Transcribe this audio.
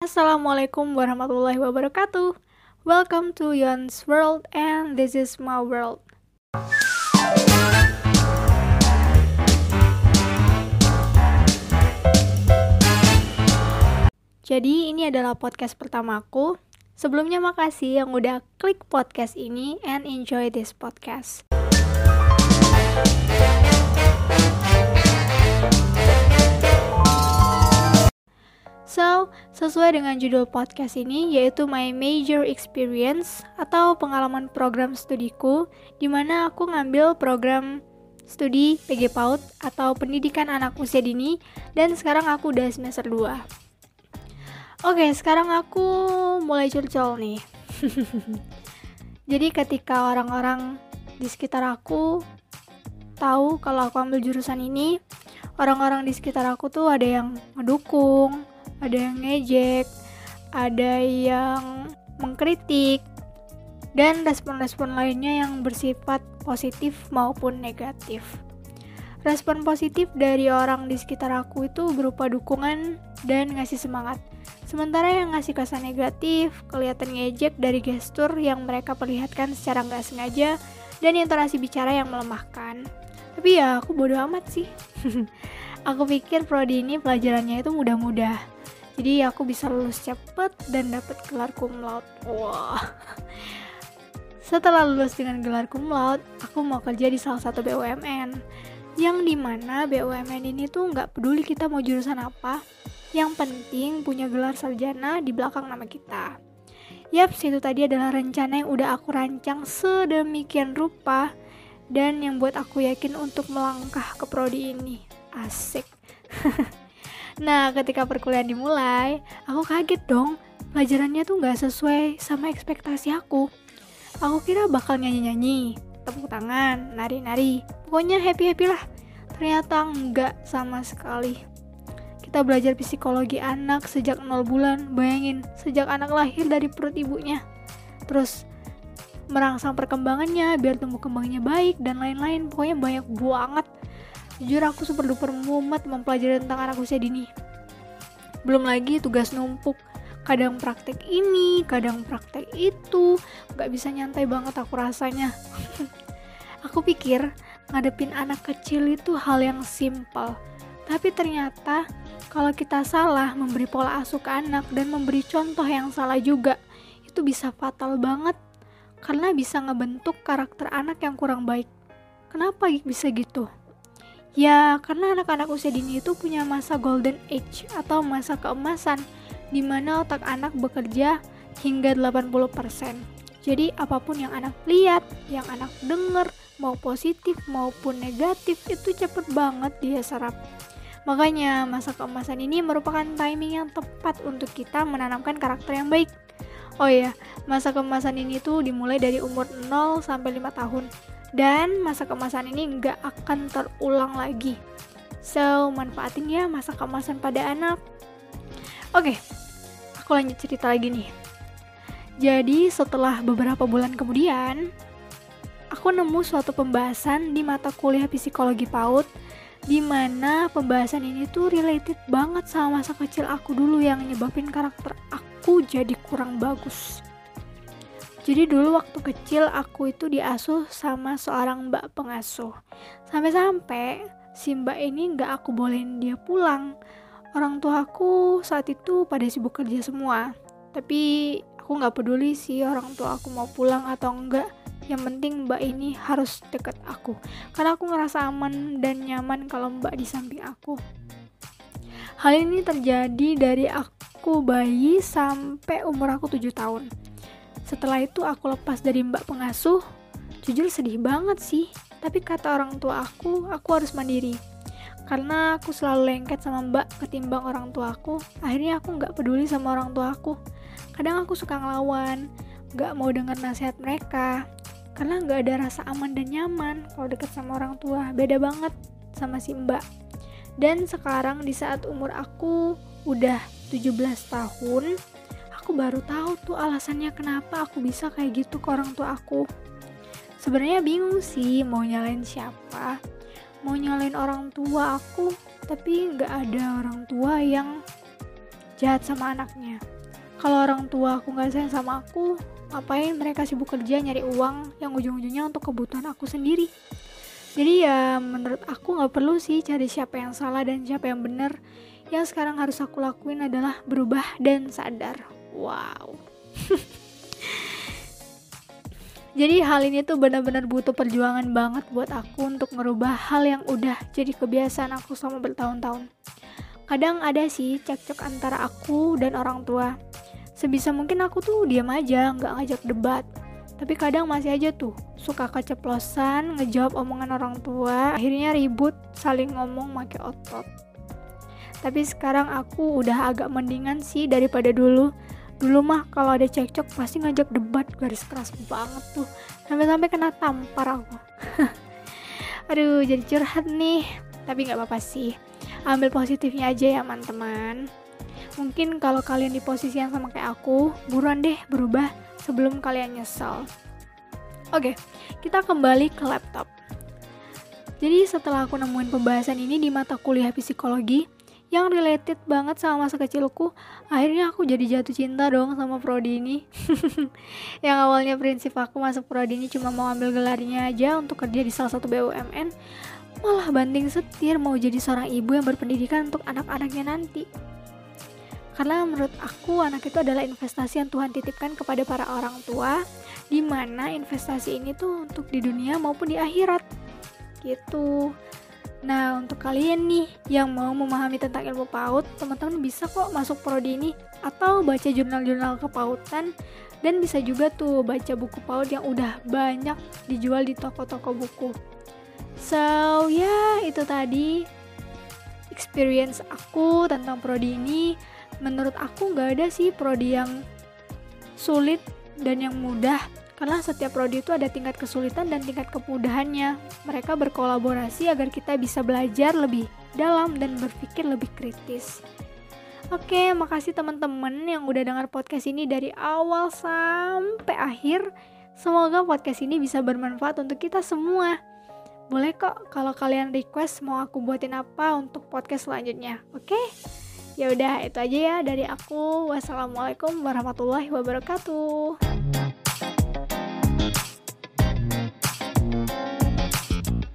Assalamualaikum warahmatullahi wabarakatuh. Welcome to Yon's World and this is my world. Jadi ini adalah podcast pertamaku. Sebelumnya makasih yang udah klik podcast ini and enjoy this podcast. So, sesuai dengan judul podcast ini yaitu My Major Experience atau pengalaman program studiku di mana aku ngambil program studi PG PAUD atau pendidikan anak usia dini dan sekarang aku udah semester 2. Oke, sekarang aku mulai curcol nih. Jadi ketika orang-orang di sekitar aku tahu kalau aku ambil jurusan ini, orang-orang di sekitar aku tuh ada yang ngedukung, ada yang ngejek, ada yang mengkritik, dan respon-respon lainnya yang bersifat positif maupun negatif. Respon positif dari orang di sekitar aku itu berupa dukungan dan ngasih semangat. Sementara yang ngasih kesan negatif, kelihatan ngejek dari gestur yang mereka perlihatkan secara nggak sengaja dan intonasi bicara yang melemahkan. Tapi ya aku bodoh amat sih. aku pikir prodi ini pelajarannya itu mudah-mudah. Jadi aku bisa lulus cepet dan dapat gelar cum laude. Wah. Setelah lulus dengan gelar cum laude aku mau kerja di salah satu BUMN yang di mana BUMN ini tuh nggak peduli kita mau jurusan apa. Yang penting punya gelar sarjana di belakang nama kita. Yap, itu tadi adalah rencana yang udah aku rancang sedemikian rupa dan yang buat aku yakin untuk melangkah ke prodi ini. Asik. Nah, ketika perkuliahan dimulai, aku kaget dong. Pelajarannya tuh gak sesuai sama ekspektasi aku. Aku kira bakal nyanyi-nyanyi, tepuk tangan, nari-nari. Pokoknya happy-happy lah. Ternyata enggak sama sekali. Kita belajar psikologi anak sejak 0 bulan. Bayangin, sejak anak lahir dari perut ibunya. Terus merangsang perkembangannya biar tumbuh kembangnya baik dan lain-lain. Pokoknya banyak banget Jujur aku super duper mumet mempelajari tentang anak usia dini. Belum lagi tugas numpuk, kadang praktek ini, kadang praktek itu, gak bisa nyantai banget aku rasanya. aku pikir ngadepin anak kecil itu hal yang simple, tapi ternyata kalau kita salah memberi pola asuh ke anak dan memberi contoh yang salah juga, itu bisa fatal banget karena bisa ngebentuk karakter anak yang kurang baik. Kenapa bisa gitu? Ya, karena anak-anak usia dini itu punya masa golden age atau masa keemasan di mana otak anak bekerja hingga 80%. Jadi apa pun yang anak lihat, yang anak dengar, mau positif maupun negatif itu cepet banget dia serap. Makanya masa keemasan ini merupakan timing yang tepat untuk kita menanamkan karakter yang baik. Oh iya, masa keemasan ini tuh dimulai dari umur 0 sampai 5 tahun dan masa kemasan ini nggak akan terulang lagi. So, manfaatin ya masa kemasan pada anak. Oke, aku lanjut cerita lagi nih. Jadi, setelah beberapa bulan kemudian, aku nemu suatu pembahasan di mata kuliah psikologi PAUD di mana pembahasan ini tuh related banget sama masa kecil aku dulu yang nyebabin karakter aku jadi kurang bagus. Jadi dulu waktu kecil aku itu diasuh sama seorang mbak pengasuh. Sampai-sampai si mbak ini nggak aku bolehin dia pulang. Orang tua aku saat itu pada sibuk kerja semua. Tapi aku nggak peduli sih orang tua aku mau pulang atau enggak. Yang penting mbak ini harus deket aku. Karena aku ngerasa aman dan nyaman kalau mbak di samping aku. Hal ini terjadi dari aku bayi sampai umur aku 7 tahun setelah itu aku lepas dari mbak pengasuh, jujur sedih banget sih. Tapi kata orang tua aku, aku harus mandiri. Karena aku selalu lengket sama mbak ketimbang orang tua aku, akhirnya aku nggak peduli sama orang tua aku. Kadang aku suka ngelawan, nggak mau dengar nasihat mereka, karena nggak ada rasa aman dan nyaman kalau deket sama orang tua. Beda banget sama si mbak. Dan sekarang di saat umur aku udah 17 tahun, aku baru tahu tuh alasannya kenapa aku bisa kayak gitu ke orang tua aku. Sebenarnya bingung sih mau nyalain siapa. Mau nyalain orang tua aku, tapi nggak ada orang tua yang jahat sama anaknya. Kalau orang tua aku nggak sayang sama aku, ngapain mereka sibuk kerja nyari uang yang ujung-ujungnya untuk kebutuhan aku sendiri. Jadi ya menurut aku nggak perlu sih cari siapa yang salah dan siapa yang benar. Yang sekarang harus aku lakuin adalah berubah dan sadar. Wow. Jadi hal ini tuh benar-benar butuh perjuangan banget buat aku untuk ngerubah hal yang udah jadi kebiasaan aku selama bertahun-tahun. Kadang ada sih cekcok antara aku dan orang tua. Sebisa mungkin aku tuh diam aja, nggak ngajak debat. Tapi kadang masih aja tuh suka keceplosan ngejawab omongan orang tua, akhirnya ribut, saling ngomong make otot. Tapi sekarang aku udah agak mendingan sih daripada dulu. Dulu mah kalau ada cekcok pasti ngajak debat garis keras banget tuh. Sampai-sampai kena tampar aku. Aduh jadi curhat nih. Tapi nggak apa-apa sih. Ambil positifnya aja ya teman-teman. Mungkin kalau kalian di posisi yang sama kayak aku buruan deh berubah sebelum kalian nyesel. Oke kita kembali ke laptop. Jadi setelah aku nemuin pembahasan ini di mata kuliah psikologi yang related banget sama masa kecilku akhirnya aku jadi jatuh cinta dong sama prodi ini. Yang awalnya prinsip aku masuk prodi ini cuma mau ambil gelarnya aja untuk kerja di salah satu BUMN malah banding setir mau jadi seorang ibu yang berpendidikan untuk anak-anaknya nanti. Karena menurut aku anak itu adalah investasi yang Tuhan titipkan kepada para orang tua di mana investasi ini tuh untuk di dunia maupun di akhirat. Gitu Nah, untuk kalian nih yang mau memahami tentang ilmu PAUD, teman-teman bisa kok masuk prodi ini atau baca jurnal-jurnal kepautan dan bisa juga tuh baca buku PAUD yang udah banyak dijual di toko-toko buku. So, ya yeah, itu tadi experience aku tentang prodi ini. Menurut aku nggak ada sih prodi yang sulit dan yang mudah karena setiap prodi itu ada tingkat kesulitan dan tingkat kemudahannya. Mereka berkolaborasi agar kita bisa belajar lebih dalam dan berpikir lebih kritis. Oke, makasih teman-teman yang udah dengar podcast ini dari awal sampai akhir. Semoga podcast ini bisa bermanfaat untuk kita semua. Boleh kok kalau kalian request mau aku buatin apa untuk podcast selanjutnya. Oke? Ya udah, itu aja ya dari aku. Wassalamualaikum warahmatullahi wabarakatuh.